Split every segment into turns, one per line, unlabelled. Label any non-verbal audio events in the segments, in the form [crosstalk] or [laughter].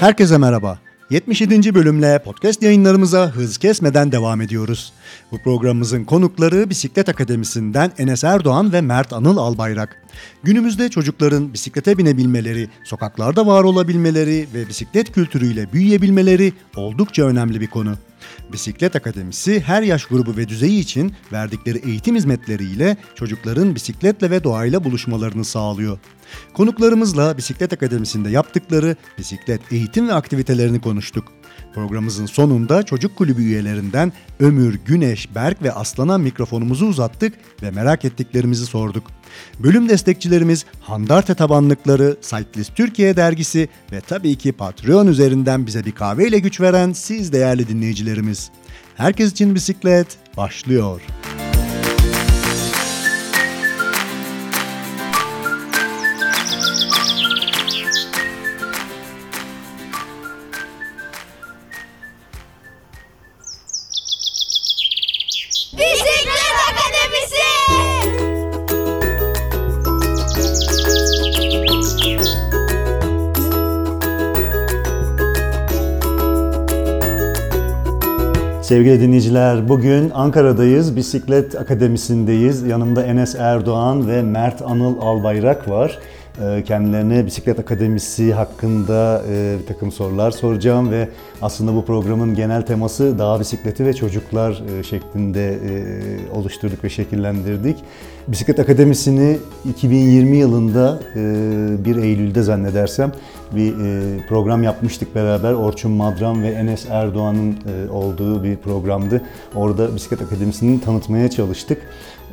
Herkese merhaba. 77. bölümle podcast yayınlarımıza hız kesmeden devam ediyoruz. Bu programımızın konukları Bisiklet Akademisi'nden Enes Erdoğan ve Mert Anıl Albayrak. Günümüzde çocukların bisiklete binebilmeleri, sokaklarda var olabilmeleri ve bisiklet kültürüyle büyüyebilmeleri oldukça önemli bir konu. Bisiklet Akademisi her yaş grubu ve düzeyi için verdikleri eğitim hizmetleriyle çocukların bisikletle ve doğayla buluşmalarını sağlıyor. Konuklarımızla Bisiklet Akademisi'nde yaptıkları bisiklet eğitim ve aktivitelerini konuştuk. Programımızın sonunda çocuk kulübü üyelerinden Ömür, Güneş, Berk ve Aslan'a mikrofonumuzu uzattık ve merak ettiklerimizi sorduk. Bölüm destekçilerimiz Handarte Tabanlıkları, Cyclist Türkiye dergisi ve tabii ki Patreon üzerinden bize bir kahveyle güç veren siz değerli dinleyicilerimiz. Herkes için bisiklet başlıyor.
Bisiklet
Sevgili dinleyiciler, bugün Ankara'dayız. Bisiklet Akademisi'ndeyiz. Yanımda Enes Erdoğan ve Mert Anıl Albayrak var. Ee, Kendilerine Bisiklet Akademisi hakkında e, bir takım sorular soracağım ve aslında bu programın genel teması dağ bisikleti ve çocuklar e, şeklinde e, oluşturduk ve şekillendirdik. Bisiklet Akademisi'ni 2020 yılında 1 Eylül'de zannedersem bir program yapmıştık beraber. Orçun Madram ve Enes Erdoğan'ın olduğu bir programdı. Orada Bisiklet Akademisi'ni tanıtmaya çalıştık.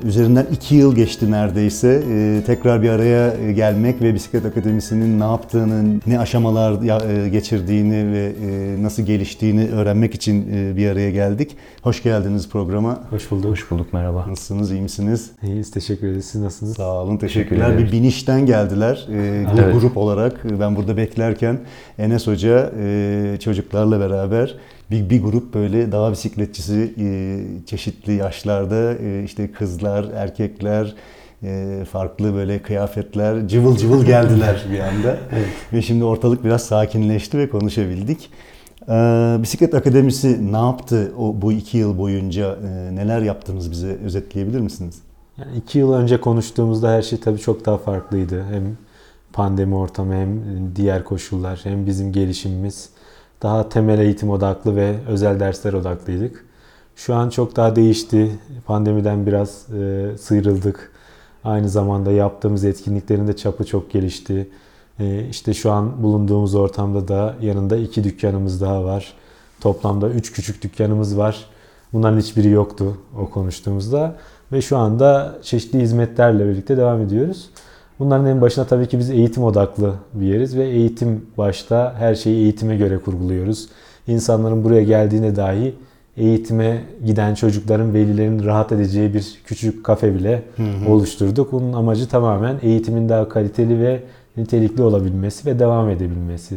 Üzerinden iki yıl geçti neredeyse. Ee, tekrar bir araya gelmek ve Bisiklet Akademisi'nin ne yaptığını, ne aşamalar e, geçirdiğini ve e, nasıl geliştiğini öğrenmek için e, bir araya geldik. Hoş geldiniz programa.
Hoş bulduk.
Hoş bulduk merhaba.
Nasılsınız, iyi misiniz?
İyiyiz, teşekkür ederiz. Siz nasılsınız?
Sağ olun, teşekkürler.
Teşekkür
Bir binişten geldiler e, bu
Evet.
grup olarak. Ben burada beklerken Enes Hoca e, çocuklarla beraber bir, bir grup böyle dağ bisikletçisi e, çeşitli yaşlarda e, işte kızlar, erkekler, e, farklı böyle kıyafetler cıvıl cıvıl [laughs] geldiler bir anda. Ve şimdi ortalık biraz sakinleşti ve konuşabildik. Ee, Bisiklet Akademisi ne yaptı o bu iki yıl boyunca? e, neler yaptınız bize özetleyebilir misiniz?
Yani iki yıl önce konuştuğumuzda her şey tabii çok daha farklıydı. Hem pandemi ortamı hem diğer koşullar hem bizim gelişimimiz daha temel eğitim odaklı ve özel dersler odaklıydık. Şu an çok daha değişti. Pandemiden biraz e, sıyrıldık. Aynı zamanda yaptığımız etkinliklerin de çapı çok gelişti. E, işte şu an bulunduğumuz ortamda da yanında iki dükkanımız daha var. Toplamda üç küçük dükkanımız var. Bunların hiçbiri yoktu o konuştuğumuzda. Ve şu anda çeşitli hizmetlerle birlikte devam ediyoruz. Bunların en başına tabii ki biz eğitim odaklı bir yeriz ve eğitim başta her şeyi eğitime göre kurguluyoruz. İnsanların buraya geldiğinde dahi eğitime giden çocukların, velilerin rahat edeceği bir küçük kafe bile oluşturduk. Bunun amacı tamamen eğitimin daha kaliteli ve nitelikli olabilmesi ve devam edebilmesi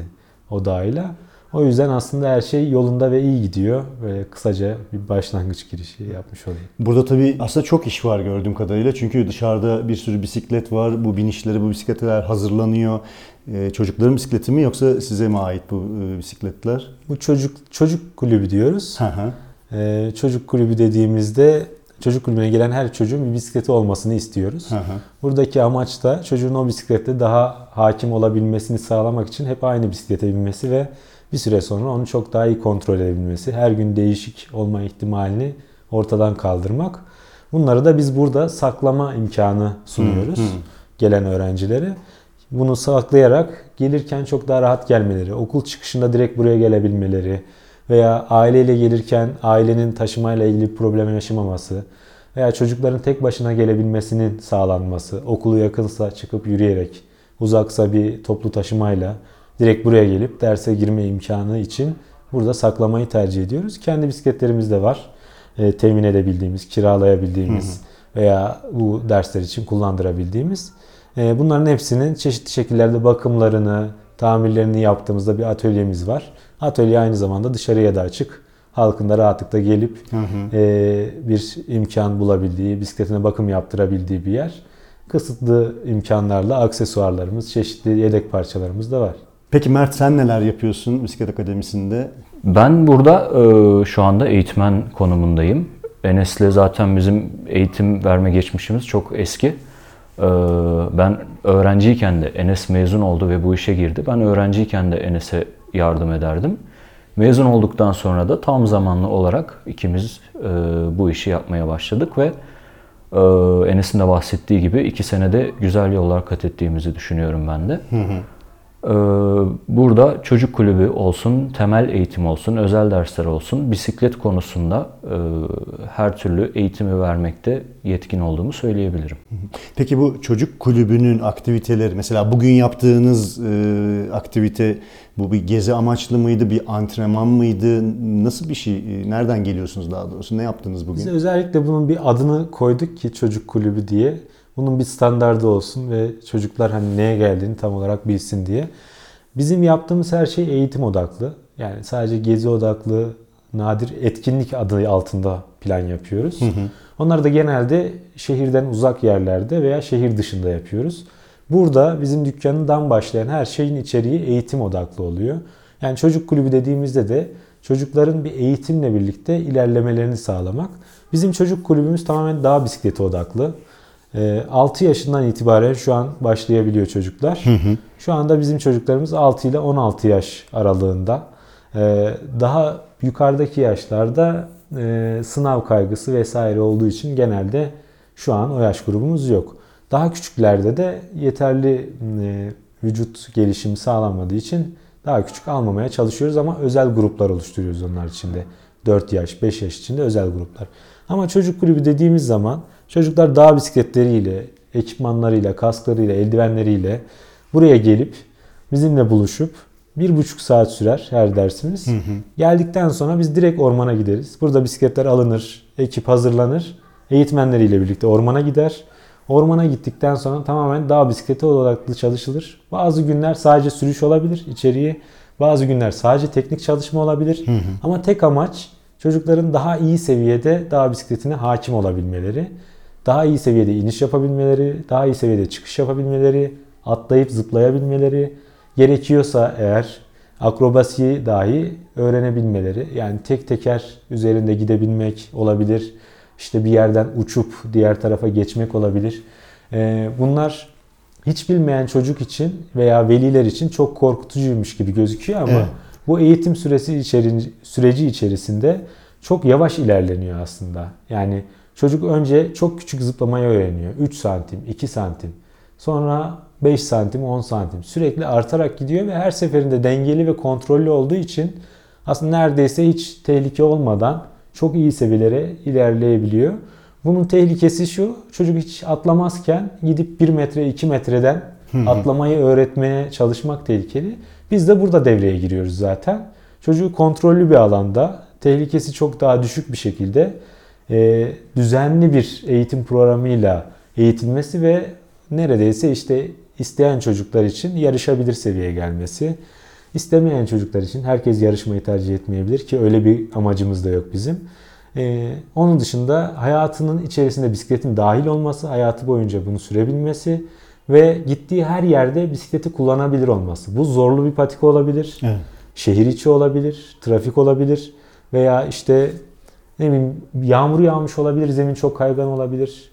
odağıyla. O yüzden aslında her şey yolunda ve iyi gidiyor. Böyle kısaca bir başlangıç girişi yapmış olayım.
Burada tabii aslında çok iş var gördüğüm kadarıyla. Çünkü dışarıda bir sürü bisiklet var. Bu binişleri, bu bisikletler hazırlanıyor. Ee, çocukların bisikleti mi yoksa size mi ait bu e, bisikletler?
Bu çocuk çocuk kulübü diyoruz.
Hı hı.
Ee, çocuk kulübü dediğimizde çocuk kulübüne gelen her çocuğun bir bisikleti olmasını istiyoruz.
Hı hı.
Buradaki amaç da çocuğun o bisiklette daha hakim olabilmesini sağlamak için hep aynı bisiklete binmesi ve bir süre sonra onu çok daha iyi kontrol edebilmesi. Her gün değişik olma ihtimalini ortadan kaldırmak. Bunları da biz burada saklama imkanı sunuyoruz
Hı, hı.
gelen öğrencilere. Bunu saklayarak gelirken çok daha rahat gelmeleri, okul çıkışında direkt buraya gelebilmeleri veya aileyle gelirken ailenin taşımayla ilgili bir problem yaşamaması veya çocukların tek başına gelebilmesinin sağlanması, okulu yakınsa çıkıp yürüyerek, uzaksa bir toplu taşımayla direkt buraya gelip derse girme imkanı için burada saklamayı tercih ediyoruz. Kendi bisikletlerimiz de var. E, temin edebildiğimiz, kiralayabildiğimiz veya bu dersler için kullandırabildiğimiz. E, bunların hepsinin çeşitli şekillerde bakımlarını, tamirlerini yaptığımızda bir atölyemiz var. Atölye aynı zamanda dışarıya da açık. Halkın da rahatlıkla gelip e, bir imkan bulabildiği, bisikletine bakım yaptırabildiği bir yer. Kısıtlı imkanlarla aksesuarlarımız, çeşitli yedek parçalarımız da var.
Peki Mert sen neler yapıyorsun Bisiklet Akademisi'nde?
Ben burada e, şu anda eğitmen konumundayım. Enes'le zaten bizim eğitim verme geçmişimiz çok eski. E, ben öğrenciyken de Enes mezun oldu ve bu işe girdi. Ben öğrenciyken de Enes'e yardım ederdim. Mezun olduktan sonra da tam zamanlı olarak ikimiz e, bu işi yapmaya başladık ve e, Enes'in de bahsettiği gibi iki senede güzel yollar kat ettiğimizi düşünüyorum ben de. Hı hı. Ee, burada çocuk kulübü olsun, temel eğitim olsun, özel dersler olsun, bisiklet konusunda e, her türlü eğitimi vermekte yetkin olduğumu söyleyebilirim.
Peki bu çocuk kulübünün aktiviteleri, mesela bugün yaptığınız e, aktivite bu bir gezi amaçlı mıydı, bir antrenman mıydı, nasıl bir şey, e, nereden geliyorsunuz daha doğrusu, ne yaptınız bugün?
Biz özellikle bunun bir adını koyduk ki çocuk kulübü diye. Bunun bir standardı olsun ve çocuklar hani neye geldiğini tam olarak bilsin diye. Bizim yaptığımız her şey eğitim odaklı. Yani sadece gezi odaklı, nadir etkinlik adı altında plan yapıyoruz. Hı hı. Onları da genelde şehirden uzak yerlerde veya şehir dışında yapıyoruz. Burada bizim dükkanından başlayan her şeyin içeriği eğitim odaklı oluyor. Yani çocuk kulübü dediğimizde de çocukların bir eğitimle birlikte ilerlemelerini sağlamak. Bizim çocuk kulübümüz tamamen dağ bisikleti odaklı. 6 ee, yaşından itibaren şu an başlayabiliyor çocuklar. Hı hı. Şu anda bizim çocuklarımız 6 ile 16 yaş aralığında. Ee, daha yukarıdaki yaşlarda e, sınav kaygısı vesaire olduğu için genelde şu an o yaş grubumuz yok. Daha küçüklerde de yeterli e, vücut gelişimi sağlanmadığı için daha küçük almamaya çalışıyoruz ama özel gruplar oluşturuyoruz onlar içinde. 4 yaş, 5 yaş içinde özel gruplar. Ama çocuk kulübü dediğimiz zaman Çocuklar dağ bisikletleriyle, ekipmanlarıyla, kasklarıyla, eldivenleriyle buraya gelip bizimle buluşup bir buçuk saat sürer her dersimiz. Hı hı. Geldikten sonra biz direkt ormana gideriz. Burada bisikletler alınır, ekip hazırlanır. Eğitmenleriyle birlikte ormana gider. Ormana gittikten sonra tamamen dağ bisikleti odaklı çalışılır. Bazı günler sadece sürüş olabilir içeriye. Bazı günler sadece teknik çalışma olabilir. Hı hı. Ama tek amaç çocukların daha iyi seviyede dağ bisikletine hakim olabilmeleri daha iyi seviyede iniş yapabilmeleri, daha iyi seviyede çıkış yapabilmeleri, atlayıp zıplayabilmeleri, gerekiyorsa eğer akrobasiyi dahi öğrenebilmeleri. Yani tek teker üzerinde gidebilmek olabilir. İşte bir yerden uçup diğer tarafa geçmek olabilir. Ee, bunlar hiç bilmeyen çocuk için veya veliler için çok korkutucuymuş gibi gözüküyor ama evet. bu eğitim süresi içeri, süreci içerisinde çok yavaş ilerleniyor aslında. Yani Çocuk önce çok küçük zıplamayı öğreniyor. 3 santim, 2 santim. Sonra 5 santim, 10 santim. Sürekli artarak gidiyor ve her seferinde dengeli ve kontrollü olduğu için aslında neredeyse hiç tehlike olmadan çok iyi seviyelere ilerleyebiliyor. Bunun tehlikesi şu, çocuk hiç atlamazken gidip 1 metre 2 metreden atlamayı öğretmeye çalışmak tehlikeli. Biz de burada devreye giriyoruz zaten. Çocuğu kontrollü bir alanda, tehlikesi çok daha düşük bir şekilde e, düzenli bir eğitim programıyla eğitilmesi ve neredeyse işte isteyen çocuklar için yarışabilir seviyeye gelmesi. İstemeyen çocuklar için herkes yarışmayı tercih etmeyebilir ki öyle bir amacımız da yok bizim. Ee, onun dışında hayatının içerisinde bisikletin dahil olması, hayatı boyunca bunu sürebilmesi ve gittiği her yerde bisikleti kullanabilir olması. Bu zorlu bir patika olabilir, evet. şehir içi olabilir, trafik olabilir veya işte ne bileyim yağmur yağmış olabilir, zemin çok kaygan olabilir.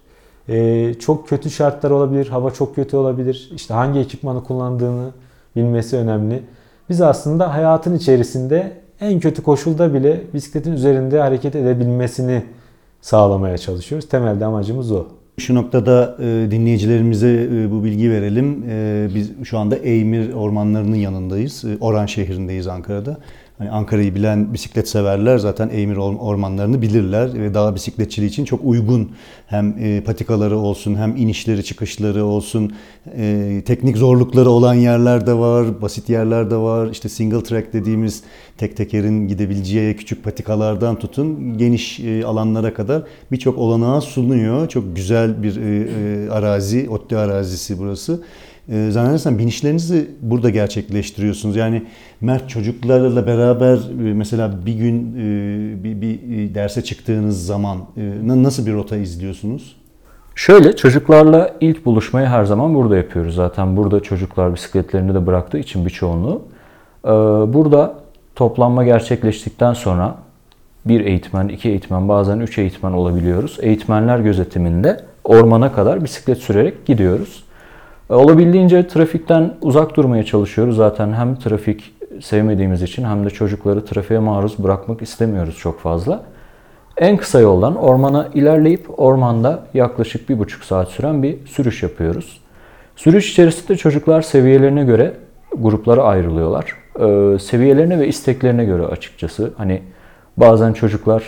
Ee, çok kötü şartlar olabilir, hava çok kötü olabilir. İşte hangi ekipmanı kullandığını bilmesi önemli. Biz aslında hayatın içerisinde en kötü koşulda bile bisikletin üzerinde hareket edebilmesini sağlamaya çalışıyoruz. Temelde amacımız o.
Şu noktada e, dinleyicilerimize e, bu bilgi verelim. E, biz şu anda Eymir ormanlarının yanındayız. E, Oran şehrindeyiz Ankara'da. Hani Ankara'yı bilen bisiklet severler zaten Eymir ormanlarını bilirler ve dağ bisikletçiliği için çok uygun. Hem e, patikaları olsun hem inişleri çıkışları olsun. E, teknik zorlukları olan yerler de var basit yerler de var. İşte single track dediğimiz tek tekerin gidebileceği küçük patikalardan tutun geniş e, alanlara kadar birçok olanağı sunuyor. Çok güzel bir arazi ODTÜ arazisi burası. E, zannedersem binişlerinizi burada gerçekleştiriyorsunuz. Yani Mert çocuklarla beraber e, mesela bir gün e, bir, bir derse çıktığınız zaman e, nasıl bir rota izliyorsunuz?
Şöyle çocuklarla ilk buluşmayı her zaman burada yapıyoruz. Zaten burada çocuklar bisikletlerini de bıraktığı için bir. Ee, burada toplanma gerçekleştikten sonra bir eğitmen, iki eğitmen, bazen üç eğitmen olabiliyoruz. Eğitmenler gözetiminde ormana kadar bisiklet sürerek gidiyoruz. Ee, olabildiğince trafikten uzak durmaya çalışıyoruz. Zaten hem trafik sevmediğimiz için hem de çocukları trafiğe maruz bırakmak istemiyoruz çok fazla. En kısa yoldan ormana ilerleyip ormanda yaklaşık bir buçuk saat süren bir sürüş yapıyoruz. Sürüş içerisinde çocuklar seviyelerine göre gruplara ayrılıyorlar. Ee, seviyelerine ve isteklerine göre açıkçası. Hani bazen çocuklar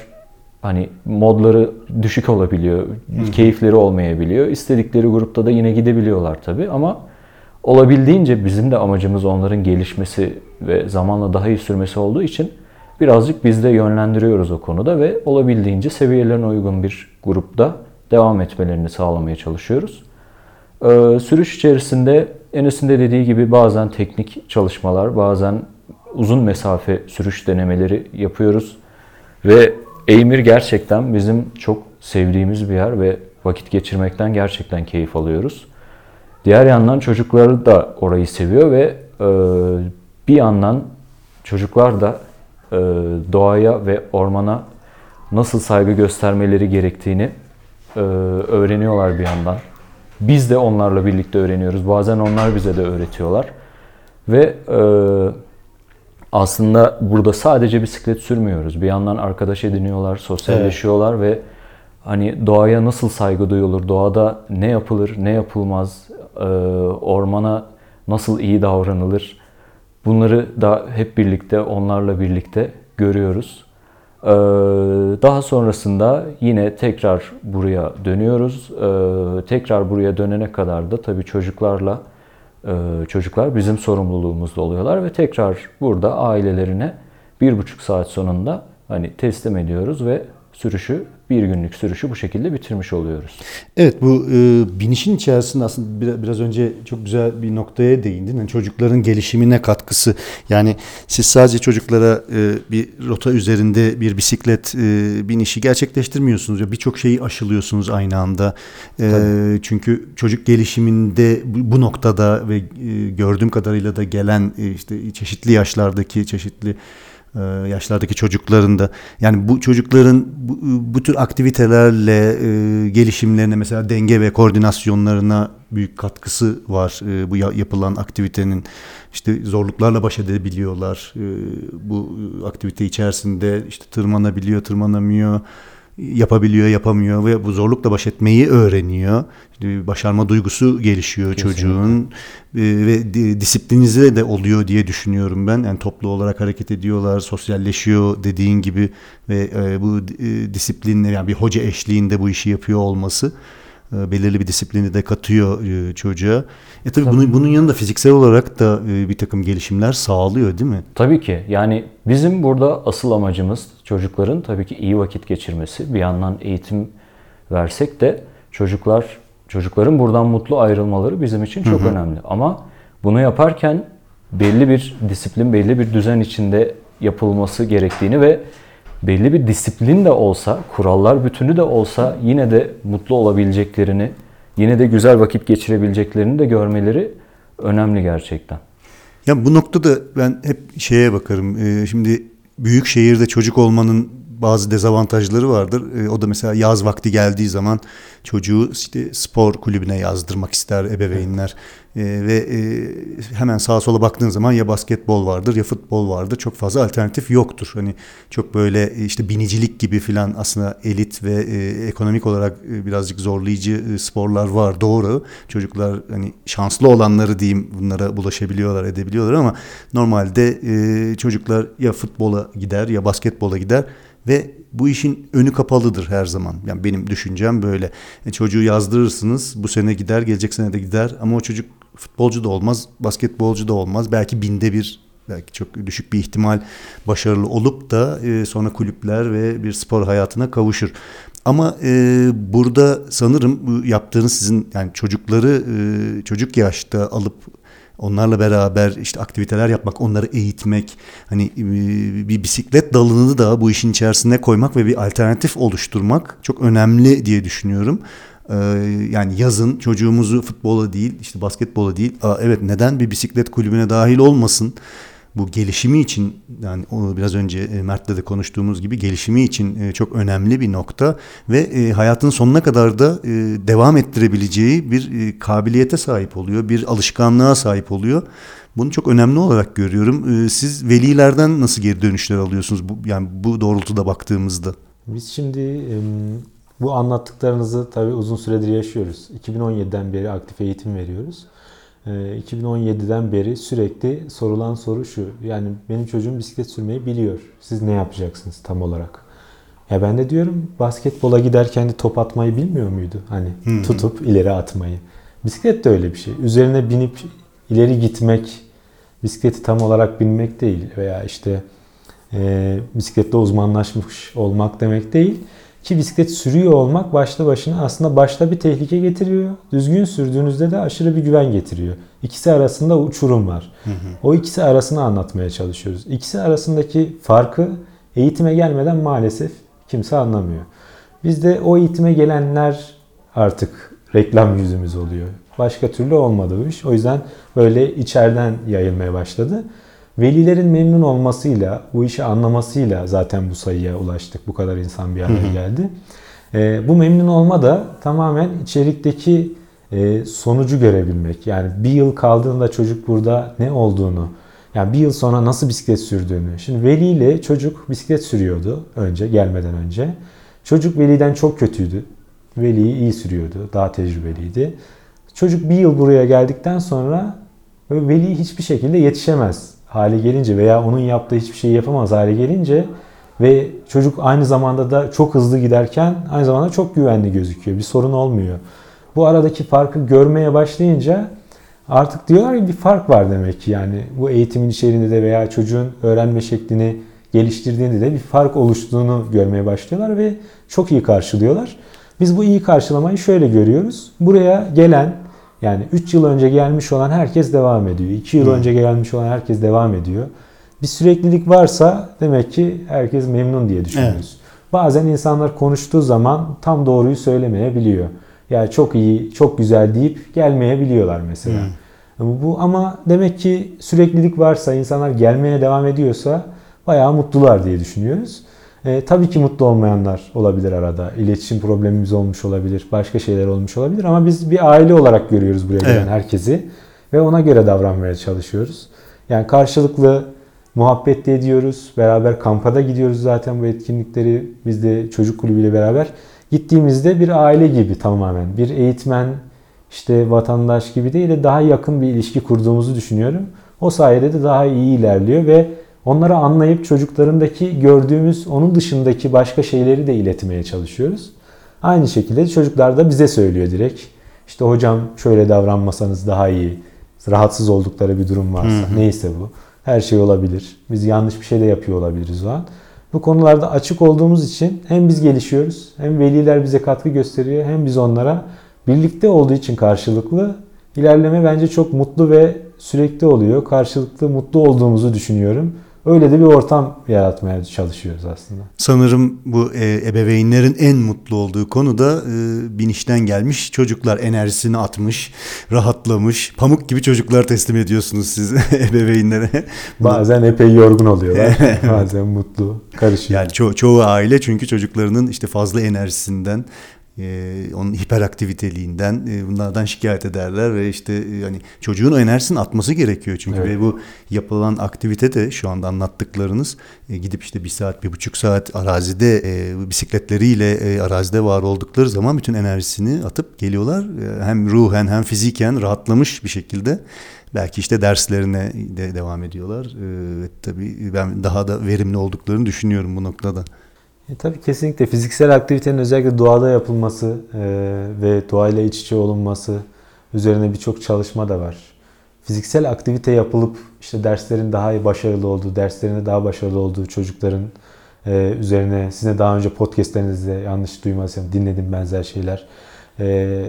hani modları düşük olabiliyor, keyifleri olmayabiliyor. İstedikleri grupta da yine gidebiliyorlar tabii ama olabildiğince bizim de amacımız onların gelişmesi ve zamanla daha iyi sürmesi olduğu için birazcık biz de yönlendiriyoruz o konuda ve olabildiğince seviyelerine uygun bir grupta devam etmelerini sağlamaya çalışıyoruz. Ee, sürüş içerisinde Enes'in de dediği gibi bazen teknik çalışmalar, bazen uzun mesafe sürüş denemeleri yapıyoruz. Ve Eymir gerçekten bizim çok sevdiğimiz bir yer ve vakit geçirmekten gerçekten keyif alıyoruz. Diğer yandan çocukları da orayı seviyor ve e, bir yandan çocuklar da e, doğaya ve ormana nasıl saygı göstermeleri gerektiğini e, öğreniyorlar bir yandan. Biz de onlarla birlikte öğreniyoruz. Bazen onlar bize de öğretiyorlar. Ve e, aslında burada sadece bisiklet sürmüyoruz. Bir yandan arkadaş ediniyorlar, sosyalleşiyorlar evet. ve hani doğaya nasıl saygı duyulur, doğada ne yapılır, ne yapılmaz, e, ormana nasıl iyi davranılır. Bunları da hep birlikte, onlarla birlikte görüyoruz. Ee, daha sonrasında yine tekrar buraya dönüyoruz. Ee, tekrar buraya dönene kadar da tabii çocuklarla e, çocuklar bizim sorumluluğumuzda oluyorlar ve tekrar burada ailelerine bir buçuk saat sonunda hani teslim ediyoruz ve sürüşü bir günlük sürüşü bu şekilde bitirmiş oluyoruz.
Evet bu e, binişin içerisinde aslında biraz, önce çok güzel bir noktaya değindin. Yani çocukların gelişimine katkısı. Yani siz sadece çocuklara e, bir rota üzerinde bir bisiklet e, binişi gerçekleştirmiyorsunuz. Birçok şeyi aşılıyorsunuz aynı anda. E, çünkü çocuk gelişiminde bu, bu noktada ve e, gördüğüm kadarıyla da gelen e, işte çeşitli yaşlardaki çeşitli yaşlardaki çocukların da yani bu çocukların bu, bu tür aktivitelerle e, gelişimlerine mesela denge ve koordinasyonlarına büyük katkısı var e, bu yapılan aktivitenin. İşte zorluklarla baş edebiliyorlar e, bu aktivite içerisinde işte tırmanabiliyor tırmanamıyor yapabiliyor, yapamıyor ve bu zorlukla baş etmeyi öğreniyor. Başarma duygusu gelişiyor Kesinlikle. çocuğun ee, ve disiplinize de oluyor diye düşünüyorum ben. Yani toplu olarak hareket ediyorlar, sosyalleşiyor dediğin gibi ve e, bu e, disiplinle yani bir hoca eşliğinde bu işi yapıyor olması e, belirli bir disiplini de katıyor e, çocuğa. E tabii, tabii. Bunun, bunun yanında fiziksel olarak da e, bir takım gelişimler sağlıyor değil mi?
Tabii ki. Yani bizim burada asıl amacımız çocukların tabii ki iyi vakit geçirmesi. Bir yandan eğitim versek de çocuklar çocukların buradan mutlu ayrılmaları bizim için çok hı hı. önemli. Ama bunu yaparken belli bir disiplin, belli bir düzen içinde yapılması gerektiğini ve belli bir disiplin de olsa, kurallar bütünü de olsa yine de mutlu olabileceklerini, yine de güzel vakit geçirebileceklerini de görmeleri önemli gerçekten.
Ya bu noktada ben hep şeye bakarım. Ee, şimdi büyük şehirde çocuk olmanın bazı dezavantajları vardır. E, o da mesela yaz vakti geldiği zaman çocuğu işte spor kulübüne yazdırmak ister ebeveynler. E, ve e, hemen sağa sola baktığın zaman ya basketbol vardır ya futbol vardır. Çok fazla alternatif yoktur. Hani çok böyle işte binicilik gibi filan aslında elit ve e, ekonomik olarak e, birazcık zorlayıcı e, sporlar var doğru. Çocuklar hani şanslı olanları diyeyim bunlara bulaşabiliyorlar edebiliyorlar ama normalde e, çocuklar ya futbola gider ya basketbola gider ve bu işin önü kapalıdır her zaman. Yani benim düşüncem böyle. E, çocuğu yazdırırsınız bu sene gider gelecek sene de gider ama o çocuk futbolcu da olmaz basketbolcu da olmaz. Belki binde bir belki çok düşük bir ihtimal başarılı olup da e, sonra kulüpler ve bir spor hayatına kavuşur. Ama e, burada sanırım yaptığınız sizin yani çocukları e, çocuk yaşta alıp onlarla beraber işte aktiviteler yapmak, onları eğitmek, hani e, bir bisiklet dalını da bu işin içerisine koymak ve bir alternatif oluşturmak çok önemli diye düşünüyorum. Ee, yani yazın çocuğumuzu futbola değil, işte basketbola değil, evet neden bir bisiklet kulübüne dahil olmasın? bu gelişimi için yani biraz önce e, Mert'le de konuştuğumuz gibi gelişimi için e, çok önemli bir nokta ve e, hayatın sonuna kadar da devam ettirebileceği bir kabiliyete sahip oluyor, bir alışkanlığa sahip oluyor. Bunu çok önemli olarak görüyorum. Siz velilerden nasıl geri dönüşler alıyorsunuz? Bu, yani bu doğrultuda baktığımızda.
Biz şimdi bu anlattıklarınızı tabii uzun süredir yaşıyoruz. 2017'den beri aktif eğitim veriyoruz. E, 2017'den beri sürekli sorulan soru şu. Yani benim çocuğum bisiklet sürmeyi biliyor. Siz ne yapacaksınız tam olarak? Ya ben de diyorum basketbola giderken de top atmayı bilmiyor muydu? Hani
hı.
tutup ileri atmayı. Bisiklet de öyle bir şey. Üzerine binip ileri gitmek, bisikleti tam olarak binmek değil veya işte e, bisiklette uzmanlaşmış olmak demek değil. Ki bisiklet sürüyor olmak başta başına aslında başta bir tehlike getiriyor. Düzgün sürdüğünüzde de aşırı bir güven getiriyor. İkisi arasında uçurum var. O ikisi arasını anlatmaya çalışıyoruz. İkisi arasındaki farkı eğitime gelmeden maalesef kimse anlamıyor. Bizde o eğitime gelenler artık reklam yüzümüz oluyor. Başka türlü olmadı bu iş. O yüzden böyle içeriden yayılmaya başladı. Velilerin memnun olmasıyla, bu işi anlamasıyla zaten bu sayıya ulaştık. Bu kadar insan bir araya geldi. Ee, bu memnun olma da tamamen içerikteki e, sonucu görebilmek. Yani bir yıl kaldığında çocuk burada ne olduğunu, yani bir yıl sonra nasıl bisiklet sürdüğünü. Şimdi veliyle çocuk bisiklet sürüyordu önce, gelmeden önce. Çocuk veliden çok kötüydü. Veli iyi sürüyordu, daha tecrübeliydi. Çocuk bir yıl buraya geldikten sonra veli hiçbir şekilde yetişemez hale gelince veya onun yaptığı hiçbir şeyi yapamaz hale gelince ve çocuk aynı zamanda da çok hızlı giderken aynı zamanda çok güvenli gözüküyor. Bir sorun olmuyor. Bu aradaki farkı görmeye başlayınca artık diyorlar ki bir fark var demek ki yani bu eğitimin içeriğinde de veya çocuğun öğrenme şeklini geliştirdiğinde de bir fark oluştuğunu görmeye başlıyorlar ve çok iyi karşılıyorlar. Biz bu iyi karşılamayı şöyle görüyoruz. Buraya gelen yani 3 yıl önce gelmiş olan herkes devam ediyor. 2 yıl önce gelmiş olan herkes devam ediyor. Bir süreklilik varsa demek ki herkes memnun diye düşünüyoruz. Bazen insanlar konuştuğu zaman tam doğruyu söylemeyebiliyor. Yani çok iyi, çok güzel deyip gelmeyebiliyorlar mesela. Ama Bu ama demek ki süreklilik varsa, insanlar gelmeye devam ediyorsa bayağı mutlular diye düşünüyoruz. E, tabii ki mutlu olmayanlar olabilir arada. İletişim problemimiz olmuş olabilir, başka şeyler olmuş olabilir ama biz bir aile olarak görüyoruz buraya gelen
Evet.
herkesi ve ona göre davranmaya çalışıyoruz. Yani karşılıklı muhabbet de ediyoruz. Beraber kampa da gidiyoruz zaten bu etkinlikleri biz de çocuk kulübüyle beraber. Gittiğimizde bir aile gibi tamamen. Bir eğitmen, işte vatandaş gibi değil de daha yakın bir ilişki kurduğumuzu düşünüyorum. O sayede de daha iyi ilerliyor ve onları anlayıp çocuklarındaki gördüğümüz onun dışındaki başka şeyleri de iletmeye çalışıyoruz. Aynı şekilde çocuklar da bize söylüyor direkt. İşte hocam şöyle davranmasanız daha iyi. Rahatsız oldukları bir durum varsa neyse bu. Her şey olabilir. Biz yanlış bir şey de yapıyor olabiliriz o an. Bu konularda açık olduğumuz için hem biz gelişiyoruz hem veliler bize katkı gösteriyor hem biz onlara birlikte olduğu için karşılıklı ilerleme bence çok mutlu ve sürekli oluyor. Karşılıklı mutlu olduğumuzu düşünüyorum. Öyle de bir ortam yaratmaya çalışıyoruz aslında.
Sanırım bu e, ebeveynlerin en mutlu olduğu konu da e, binişten gelmiş çocuklar enerjisini atmış, rahatlamış, pamuk gibi çocuklar teslim ediyorsunuz siz [laughs] ebeveynlere. [laughs]
Bazen epey yorgun oluyorlar. [laughs] Bazen mutlu. Karışıyor.
Yani ço- çoğu aile çünkü çocuklarının işte fazla enerjisinden, e, onun hiperaktiviteliğinden e, bunlardan şikayet ederler ve işte e, hani çocuğun o enerjisini atması gerekiyor çünkü
Evet.
ve bu yapılan aktivite de şu anda anlattıklarınız e, gidip işte bir saat bir buçuk saat arazide e, bisikletleriyle e, arazide var oldukları zaman bütün enerjisini atıp geliyorlar E, hem ruhen hem fiziken rahatlamış bir şekilde belki işte derslerine de devam ediyorlar e, tabii ben daha da verimli olduklarını düşünüyorum bu noktada.
E, tabii kesinlikle fiziksel aktivitenin özellikle doğada yapılması e, ve doğayla iç içe olunması üzerine birçok çalışma da var. Fiziksel aktivite yapılıp işte derslerin daha iyi başarılı olduğu, derslerinde daha başarılı olduğu çocukların e, üzerine sizin daha önce podcastlerinizde yanlış duymadıysam dinledim benzer şeyler. E,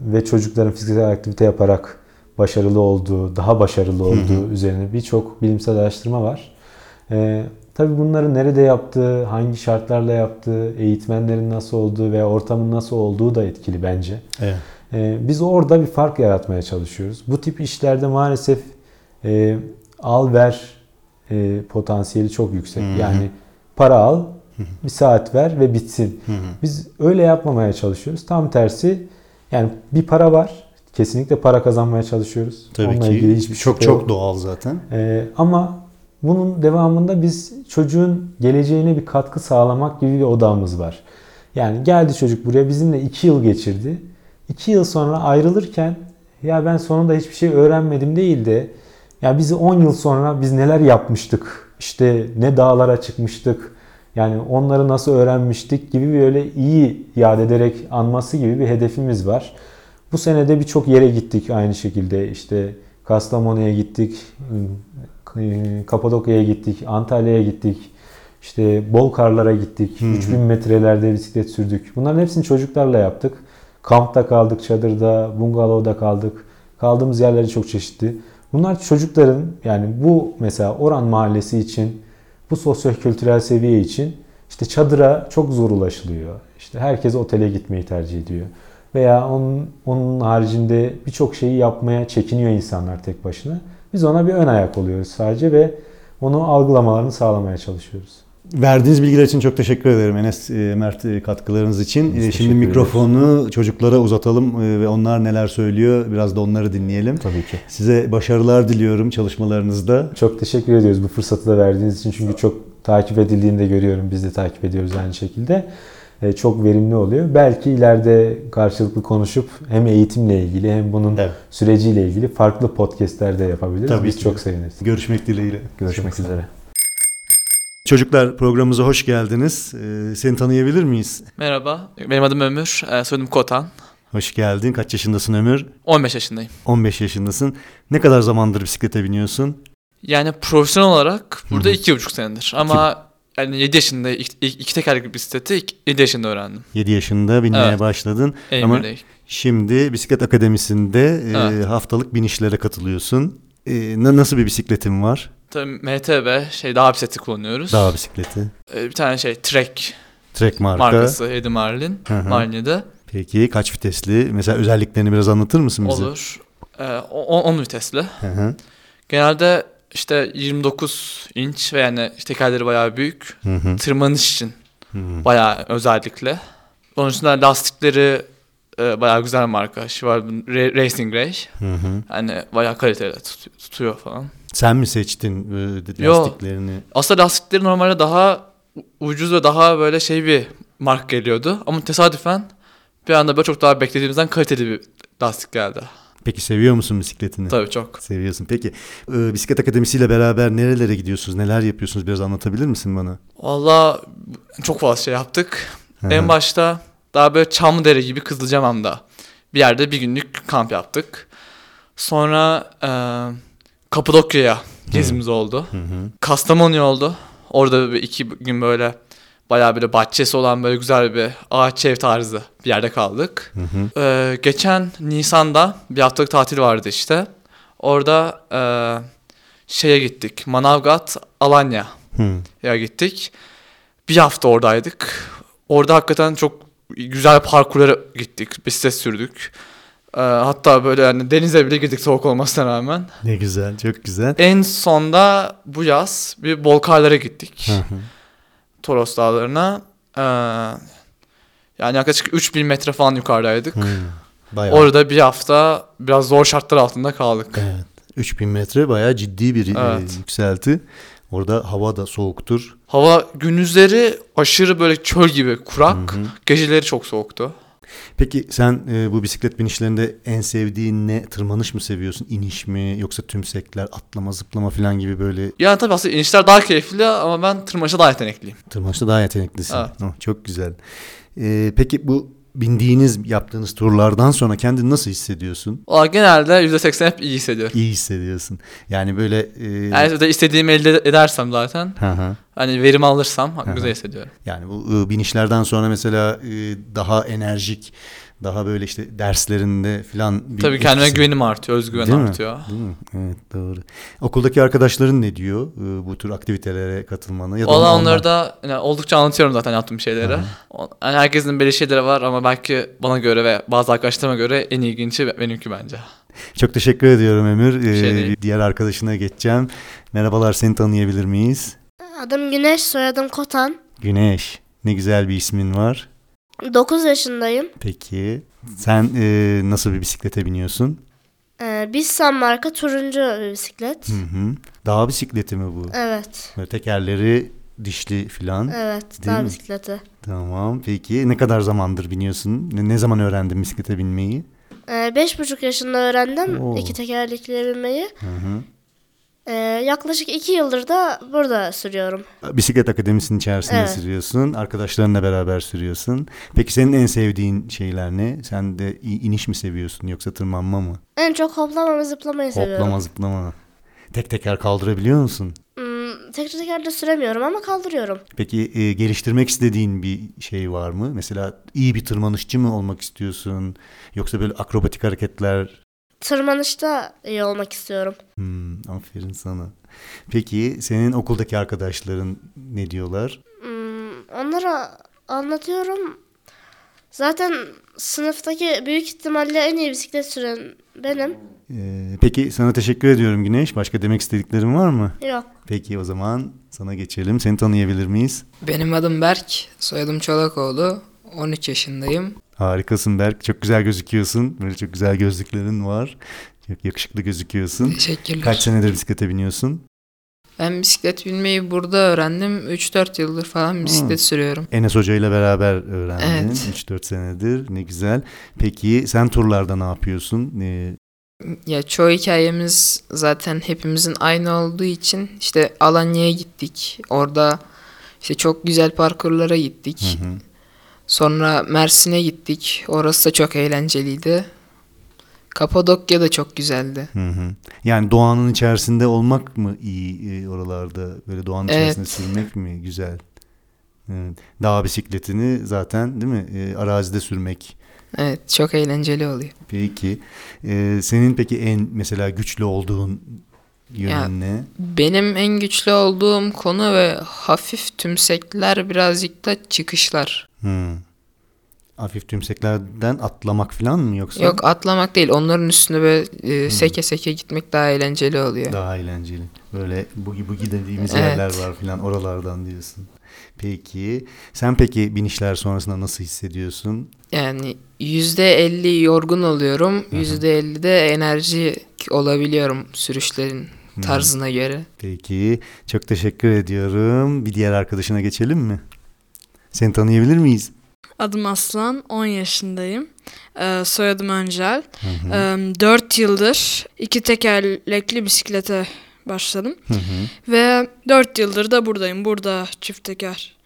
ve çocukların fiziksel aktivite yaparak başarılı olduğu, daha başarılı olduğu üzerine birçok bilimsel araştırma var. Ee, tabii bunları nerede yaptığı, hangi şartlarla yaptığı, eğitmenlerin nasıl olduğu veya ortamın nasıl olduğu da etkili bence.
Evet.
Ee, biz orada bir fark yaratmaya çalışıyoruz. Bu tip işlerde maalesef e, al ver e, potansiyeli çok yüksek. Yani para al, bir saat ver ve bitsin. Biz öyle yapmamaya çalışıyoruz. Tam tersi yani bir para var. Kesinlikle para kazanmaya çalışıyoruz.
Tabii
Onunla
ki
ilgili hiçbir
çok çok doğal zaten.
Ee, ama bunun devamında biz çocuğun geleceğine bir katkı sağlamak gibi bir odamız var. Yani geldi çocuk buraya bizimle iki yıl geçirdi. İki yıl sonra ayrılırken ya ben sonunda hiçbir şey öğrenmedim değil de ya bizi 10 yıl sonra biz neler yapmıştık işte ne dağlara çıkmıştık yani onları nasıl öğrenmiştik gibi böyle iyi yad ederek anması gibi bir hedefimiz var. Bu senede birçok yere gittik aynı şekilde işte Kastamonu'ya gittik, Kapadokya'ya gittik, Antalya'ya gittik, işte Bolkarlara gittik, 3000 metrelerde bisiklet sürdük. Bunların hepsini çocuklarla yaptık. Kampta kaldık, çadırda, bungalovda kaldık. Kaldığımız yerleri çok çeşitli. Bunlar çocukların yani bu mesela Oran Mahallesi için, bu sosyo-kültürel seviye için işte çadıra çok zor ulaşılıyor. İşte herkes otele gitmeyi tercih ediyor. Veya onun, onun haricinde birçok şeyi yapmaya çekiniyor insanlar tek başına. Biz ona bir ön ayak oluyoruz sadece ve onu algılamalarını sağlamaya çalışıyoruz.
Verdiğiniz bilgiler için çok teşekkür ederim Enes e, Mert e, katkılarınız için.
Biz
E, Şimdi mikrofonu çocuklara uzatalım ve onlar neler söylüyor biraz da onları dinleyelim.
Tabii ki.
Size başarılar diliyorum çalışmalarınızda.
Çok teşekkür ediyoruz bu fırsatı da verdiğiniz için çünkü çok takip edildiğini de görüyorum. Biz de takip ediyoruz aynı şekilde. E, Çok verimli oluyor. Belki ileride karşılıklı konuşup hem eğitimle ilgili hem bunun
Evet.
süreciyle ilgili farklı podcastler de yapabiliriz.
Tabii
Biz
ki.
çok seviniriz.
Görüşmek dileğiyle.
Görüşmek üzere.
Çocuklar programımıza hoş geldiniz. E, Seni tanıyabilir miyiz?
Merhaba, benim adım Ömür, e, soyadım Kotan.
Hoş geldin. Kaç yaşındasın Ömür?
15 yaşındayım.
15 yaşındasın. Ne kadar zamandır bisiklete biniyorsun?
Yani profesyonel olarak burada iki buçuk senedir. Ama yani 7 yaşında ilk iki tekerlekli bisikleti ilk 7 yaşında öğrendim.
7 yaşında binmeye
Evet.
başladın. Ama
Emir'de.
şimdi bisiklet akademisinde e,
Evet.
haftalık binişlere katılıyorsun. E, na- nasıl bir bisikletin var?
Tabii MTB, şey dağ bisikleti kullanıyoruz.
Dağ bisikleti.
E, bir tane şey Trek
Trek marka.
markası Eddie Marlin. Marlin'de.
Peki kaç vitesli? Mesela özelliklerini biraz anlatır mısın bize?
Olur. E, 10 vitesli.
Hı hı.
Genelde işte 29 inç ve yani tekerleri bayağı büyük.
Hı hı.
Tırmanış için
Hı
bayağı özellikle. Onun dışında lastikleri e, bayağı güzel marka. Ra- Racing Ray.
Hı hı.
Yani bayağı kaliteli tut- tutuyor falan.
Sen mi seçtin e,
Yo.
lastiklerini?
Aslında lastikleri normalde daha ucuz ve daha böyle şey bir marka geliyordu. Ama tesadüfen bir anda böyle çok daha beklediğimizden kaliteli bir lastik geldi.
Peki seviyor musun bisikletini?
Tabii çok.
Seviyorsun. Peki e, bisiklet akademisiyle beraber nerelere gidiyorsunuz? Neler yapıyorsunuz? Biraz anlatabilir misin bana?
Valla çok fazla şey yaptık.
Hı.
En başta daha böyle Çamlıdere gibi Kızılcamam'da bir yerde bir günlük kamp yaptık. Sonra e, Kapadokya'ya gezimiz oldu.
Hı hı.
Kastamonu oldu. Orada bir iki gün böyle bayağı böyle bahçesi olan böyle güzel bir ağaç ev tarzı bir yerde kaldık.
Hı hı.
Ee, geçen Nisan'da bir haftalık tatil vardı işte. Orada e, şeye gittik. Manavgat, Alanya'ya
Hı.
gittik. Bir hafta oradaydık. Orada hakikaten çok güzel parkurlara gittik. Bisiklet sürdük. Ee, hatta böyle yani denize bile girdik soğuk olmasına rağmen.
Ne güzel, çok güzel.
En sonda bu yaz bir Bolkarlara gittik.
Hı hı.
Toros Dağları'na. Ee, yani yaklaşık 3000 metre falan yukarıdaydık.
Hı. Bayağı.
Orada bir hafta biraz zor şartlar altında kaldık.
Evet. 3000 metre bayağı ciddi bir
Evet.
yükselti. Orada hava da soğuktur.
Hava gündüzleri aşırı böyle çöl gibi kurak,
Hı hı.
geceleri çok soğuktu.
Peki sen e, bu bisiklet binişlerinde en sevdiğin ne? Tırmanış mı seviyorsun? İniş mi? Yoksa tümsekler, atlama, zıplama falan gibi böyle
Yani tabii aslında inişler daha keyifli ama ben tırmanışa daha yetenekliyim.
tırmanışta daha yeteneklisin.
Evet.
Oh, çok güzel. E, peki bu bindiğiniz, yaptığınız turlardan sonra kendini nasıl hissediyorsun?
Valla genelde %80 hep iyi hissediyorum.
İyi hissediyorsun. Yani böyle... E,
Yani de istediğimi elde edersem zaten,
Hı hı.
hani verim alırsam
hı.
güzel hissediyorum.
Yani bu e, binişlerden sonra mesela e, daha enerjik, daha böyle işte derslerinde falan bir
Tabii kendime
etkisi-
güvenim artıyor, özgüven
Değil mi?
artıyor.
Değil mi? Evet doğru. Okuldaki arkadaşların ne diyor e, bu tür aktivitelere katılmanı? Ya da
Valla
onlar-
onları da yani oldukça anlatıyorum zaten yaptığım şeyleri. O- Yani herkesin belli şeyleri var ama belki bana göre ve bazı arkadaşlarıma göre en ilginci benimki bence.
Çok teşekkür ediyorum Emir. Ee,
şey değil.
diğer arkadaşına geçeceğim. Merhabalar seni tanıyabilir miyiz?
Adım Güneş, soyadım Kotan.
Güneş. Ne güzel bir ismin var.
9 yaşındayım.
Peki sen e, nasıl bir bisiklete biniyorsun?
Ee, Bissan marka turuncu bir bisiklet.
Hı hı. Dağ bisikleti mi bu?
Evet.
Böyle tekerleri dişli filan.
Evet, dağ
mi?
bisikleti.
Tamam. Peki ne kadar zamandır biniyorsun? Ne, ne zaman öğrendin bisiklete binmeyi?
Ee, beş buçuk yaşında öğrendim
Oo.
iki tekerlekli binmeyi.
Hı hı.
Ee, yaklaşık iki yıldır da burada sürüyorum.
Bisiklet akademisinin içerisinde
Evet.
sürüyorsun. Arkadaşlarınla beraber sürüyorsun. Peki senin en sevdiğin şeyler ne? Sen de iniş mi seviyorsun yoksa tırmanma mı?
En çok hoplama ve zıplamayı seviyorum.
Hoplama zıplama. Tek teker kaldırabiliyor musun?
Hmm, tek tekerde süremiyorum ama kaldırıyorum.
Peki e, geliştirmek istediğin bir şey var mı? Mesela iyi bir tırmanışçı mı olmak istiyorsun? Yoksa böyle akrobatik hareketler?
Tırmanışta iyi olmak istiyorum.
Hmm, aferin sana. Peki senin okuldaki arkadaşların ne diyorlar?
Hmm, onlara anlatıyorum. Zaten sınıftaki büyük ihtimalle en iyi bisiklet süren benim.
Ee, peki sana teşekkür ediyorum Güneş. Başka demek istediklerin var mı?
Yok.
Peki o zaman sana geçelim. Seni tanıyabilir miyiz?
Benim adım Berk, soyadım Çolakoğlu. 13 yaşındayım.
Harikasın Berk. Çok güzel gözüküyorsun. Böyle çok güzel gözlüklerin var. Çok yakışıklı gözüküyorsun.
Teşekkürler.
Kaç senedir bisiklete biniyorsun?
Ben bisiklet binmeyi burada öğrendim. 3-4 yıldır falan bisiklet sürüyorum.
Enes Hoca ile beraber öğrendin.
Evet.
3-4 senedir. Ne güzel. Peki sen turlarda ne yapıyorsun? Ee,
Ya çoğu hikayemiz zaten hepimizin aynı olduğu için işte Alanya'ya gittik. Orada işte çok güzel parkurlara gittik.
hı hı.
Sonra Mersin'e gittik. Orası da çok eğlenceliydi. Kapadokya da çok güzeldi.
Hı hı. Yani doğanın içerisinde olmak mı iyi e, oralarda? Böyle doğanın
Evet.
içerisinde sürmek mi güzel? Evet. Dağ bisikletini zaten değil mi? E, arazide sürmek.
Evet çok eğlenceli oluyor.
Peki. E, senin peki en mesela güçlü olduğun yönün
Ya-? Benim en güçlü olduğum konu ve hafif tümsekler birazcık da çıkışlar.
Hı. Hafif tümseklerden atlamak falan mı yoksa?
Yok atlamak değil onların üstüne böyle e, seke seke gitmek daha eğlenceli oluyor.
Daha eğlenceli. Böyle bugi bugi dediğimiz
Evet.
yerler var filan oralardan diyorsun. Peki. Sen peki binişler sonrasında nasıl hissediyorsun?
Yani %50 yorgun oluyorum. %50 de enerji olabiliyorum sürüşlerin tarzına göre.
Peki. Çok teşekkür ediyorum. Bir diğer arkadaşına geçelim mi? Seni tanıyabilir miyiz?
Adım Aslan, 10 yaşındayım. Ee, soyadım Öncel. 4 yıldır iki tekerlekli bisiklete başladım.
Hı hı.
Ve 4 yıldır da buradayım. Burada çift teker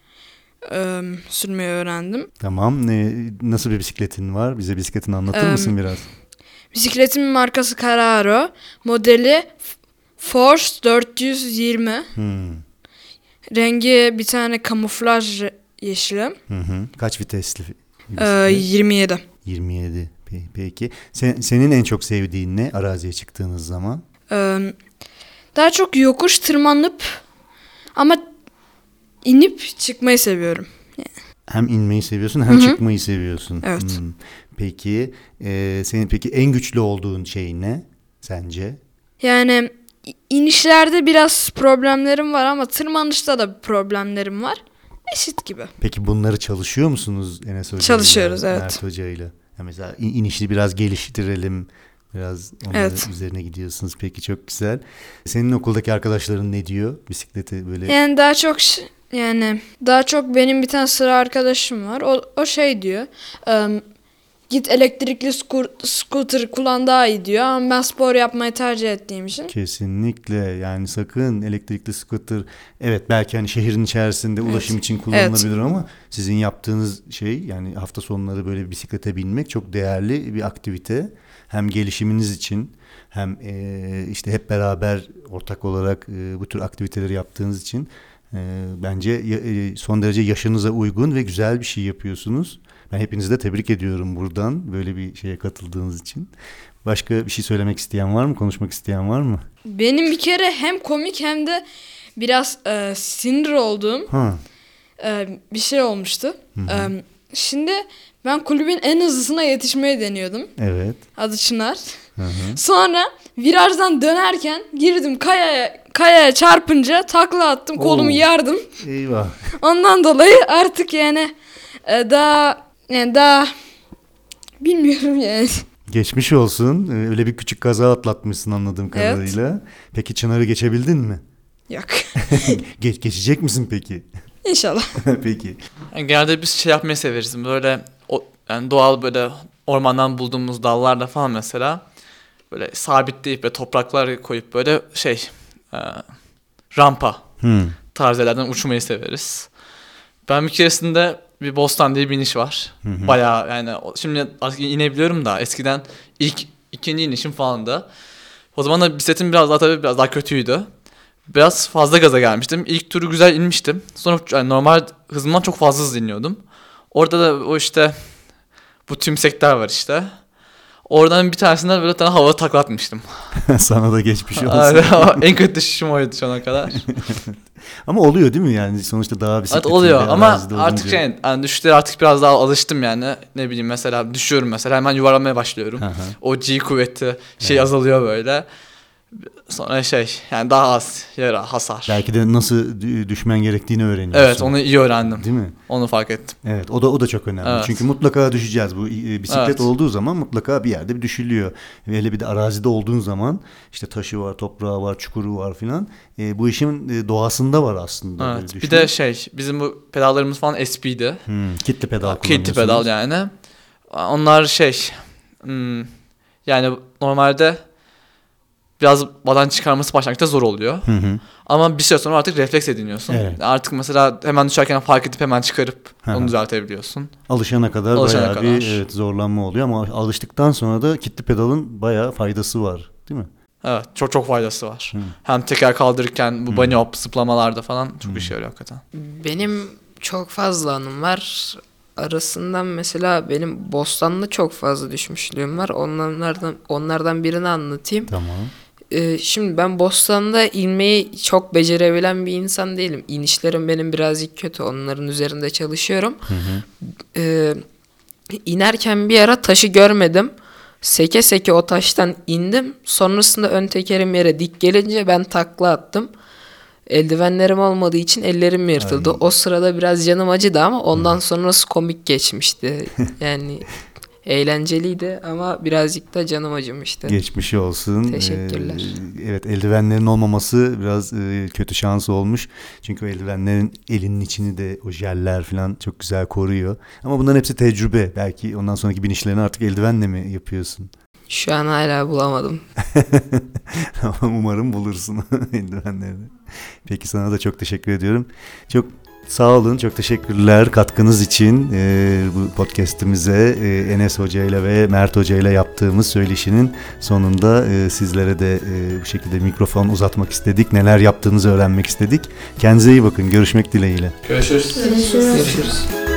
e, sürmeyi öğrendim.
Tamam. Ne, nasıl bir bisikletin var? Bize bisikletini anlatır
Em,
mısın biraz?
Bisikletimin markası Carraro. Modeli Force 420.
Hmm.
Rengi bir tane kamuflaj re- yeşili.
Hı hı. Kaç vitesli?
Ee,
bisiklet?
27.
27. Pe- Peki. Sen, senin en çok sevdiğin ne araziye çıktığınız zaman?
Ee, daha çok yokuş tırmanıp ama inip çıkmayı seviyorum.
Hem inmeyi seviyorsun hem
Hı hı.
çıkmayı seviyorsun.
Evet.
Hmm. Peki e, senin peki en güçlü olduğun şey ne sence?
Yani inişlerde biraz problemlerim var ama tırmanışta da problemlerim var. Eşit gibi.
Peki bunları çalışıyor musunuz Enes Hoca
Çalışıyoruz, evet.
Mert Hoca ile? Ya mesela in- inişi biraz geliştirelim. Biraz onların
Evet.
üzerine gidiyorsunuz. Peki çok güzel. Senin okuldaki arkadaşların ne diyor? Bisikleti böyle
Yani daha çok yani daha çok benim bir tane sıra arkadaşım var. O, o şey diyor. Git elektrikli scooter kullan daha iyi diyor ama ben spor yapmayı tercih ettiğim için.
Kesinlikle yani sakın elektrikli scooter evet belki hani şehrin içerisinde ulaşım için kullanılabilir ama sizin yaptığınız şey yani hafta sonları böyle bisiklete binmek çok değerli bir aktivite. Hem gelişiminiz için hem işte hep beraber ortak olarak bu tür aktiviteleri yaptığınız için bence son derece yaşınıza uygun ve güzel bir şey yapıyorsunuz. Ben hepinizi de tebrik ediyorum buradan böyle bir şeye katıldığınız için. Başka bir şey söylemek isteyen var mı? Konuşmak isteyen var mı?
Benim bir kere hem komik hem de biraz e, sinir olduğum
Ha.
e, bir şey olmuştu. E, şimdi ben kulübün en hızlısına yetişmeyi deniyordum.
Evet.
Adı Çınar. Sonra virajdan dönerken girdim kayaya kayaya çarpınca takla attım kolumu
Oo.
yardım.
Eyvah.
Ondan dolayı artık yani e, daha yani daha bilmiyorum yani.
Geçmiş olsun. Ee, Öyle bir küçük kaza atlatmışsın anladığım
Evet.
kadarıyla. Peki Çınar'ı geçebildin mi?
Yok. [laughs]
Geç geçecek misin peki?
İnşallah. [laughs]
peki.
Yani genelde biz şey yapmayı severiz. Böyle o, yani doğal böyle ormandan bulduğumuz dallarda falan mesela böyle sabitleyip ve topraklar koyup böyle şey e, rampa
Hmm.
yerlerden uçmayı severiz. Ben bir keresinde bir Bostan diye bir iniş var. Bayağı yani şimdi artık inebiliyorum da eskiden ilk ikinci inişim falandı. O zaman da bisikletim biraz daha tabii biraz daha kötüydü. Biraz fazla gaza gelmiştim. İlk turu güzel inmiştim. Sonra yani normal hızımdan çok fazla hızlı iniyordum. Orada da o işte bu tümsekler var işte. Oradan bir tanesinden böyle bir tane hava taklatmıştım. [laughs]
Sana da geçmiş olsun.
En kötü düşüşüm oydu şu ana kadar. [laughs]
Ama oluyor değil mi yani sonuçta daha
Evet
bisikletin
oluyor ama artık şey yani düşüşlere artık biraz daha alıştım yani. Ne bileyim mesela düşüyorum mesela hemen yuvarlamaya başlıyorum. O G kuvveti şey azalıyor böyle. Sonra şey yani daha az yara hasar.
Belki de nasıl dü- düşmen gerektiğini öğreniyorsun.
Evet onu iyi öğrendim.
Değil mi?
Onu fark ettim.
Evet o da o da çok önemli.
Evet.
Çünkü mutlaka düşeceğiz. Bu bisiklet
Evet.
olduğu zaman mutlaka bir yerde bir düşülüyor. Hele bir de arazide olduğun zaman işte taşı var, toprağı var, çukuru var filan. E, bu işin e, doğasında var aslında.
Evet. Bir de şey bizim bu pedallarımız falan SP'di.
Hmm, kitli pedal kullanıyorsunuz.
pedal yani. Onlar şey hmm, yani normalde biraz badan çıkarması başlangıçta zor oluyor.
Hı hı.
Ama bir süre sonra artık refleks ediniyorsun.
Evet.
Artık mesela hemen düşerken fark edip hemen çıkarıp
Hı hı.
onu düzeltebiliyorsun.
Alışana kadar
Alışana
bayağı bir
kadar.
evet, zorlanma oluyor ama alıştıktan sonra da kitli pedalın bayağı faydası var. Değil mi?
Evet çok çok faydası var.
Hı.
Hem teker kaldırırken bu bunny hop zıplamalarda falan çok işe yarıyor hakikaten.
Benim çok fazla anım var. Arasından mesela benim Bostan'da çok fazla düşmüşlüğüm var. Onlardan onlardan birini anlatayım.
Tamam.
Ee, şimdi ben Bostan'da inmeyi çok becerebilen bir insan değilim. İnişlerim benim birazcık kötü. Onların üzerinde çalışıyorum. Ee, inerken bir ara taşı görmedim. Seke seke o taştan indim. Sonrasında ön tekerim yere dik gelince ben takla attım. Eldivenlerim olmadığı için ellerim yırtıldı. O sırada biraz canım acıdı ama ondan sonrası komik geçmişti. [laughs] Yani eğlenceliydi ama birazcık da canım acımıştı.
Geçmiş olsun.
Teşekkürler.
Ee, evet eldivenlerin olmaması biraz e, kötü şans olmuş. Çünkü o eldivenlerin elinin içini de o jeller falan çok güzel koruyor. Ama bunların hepsi tecrübe. Belki ondan sonraki binişlerini artık eldivenle mi yapıyorsun?
Şu an hala bulamadım.
Ama [laughs] umarım bulursun [laughs] eldivenlerini. Peki sana da çok teşekkür ediyorum. Çok sağ olun, çok teşekkürler katkınız için Ee, bu podcast'imize e, Enes Hoca ile ve Mert Hoca ile yaptığımız söyleşinin sonunda e, sizlere de e, bu şekilde mikrofon uzatmak istedik. Neler yaptığınızı öğrenmek istedik. Kendinize iyi bakın. Görüşmek dileğiyle.
Görüşürüz.
Görüşürüz.
Görüşürüz.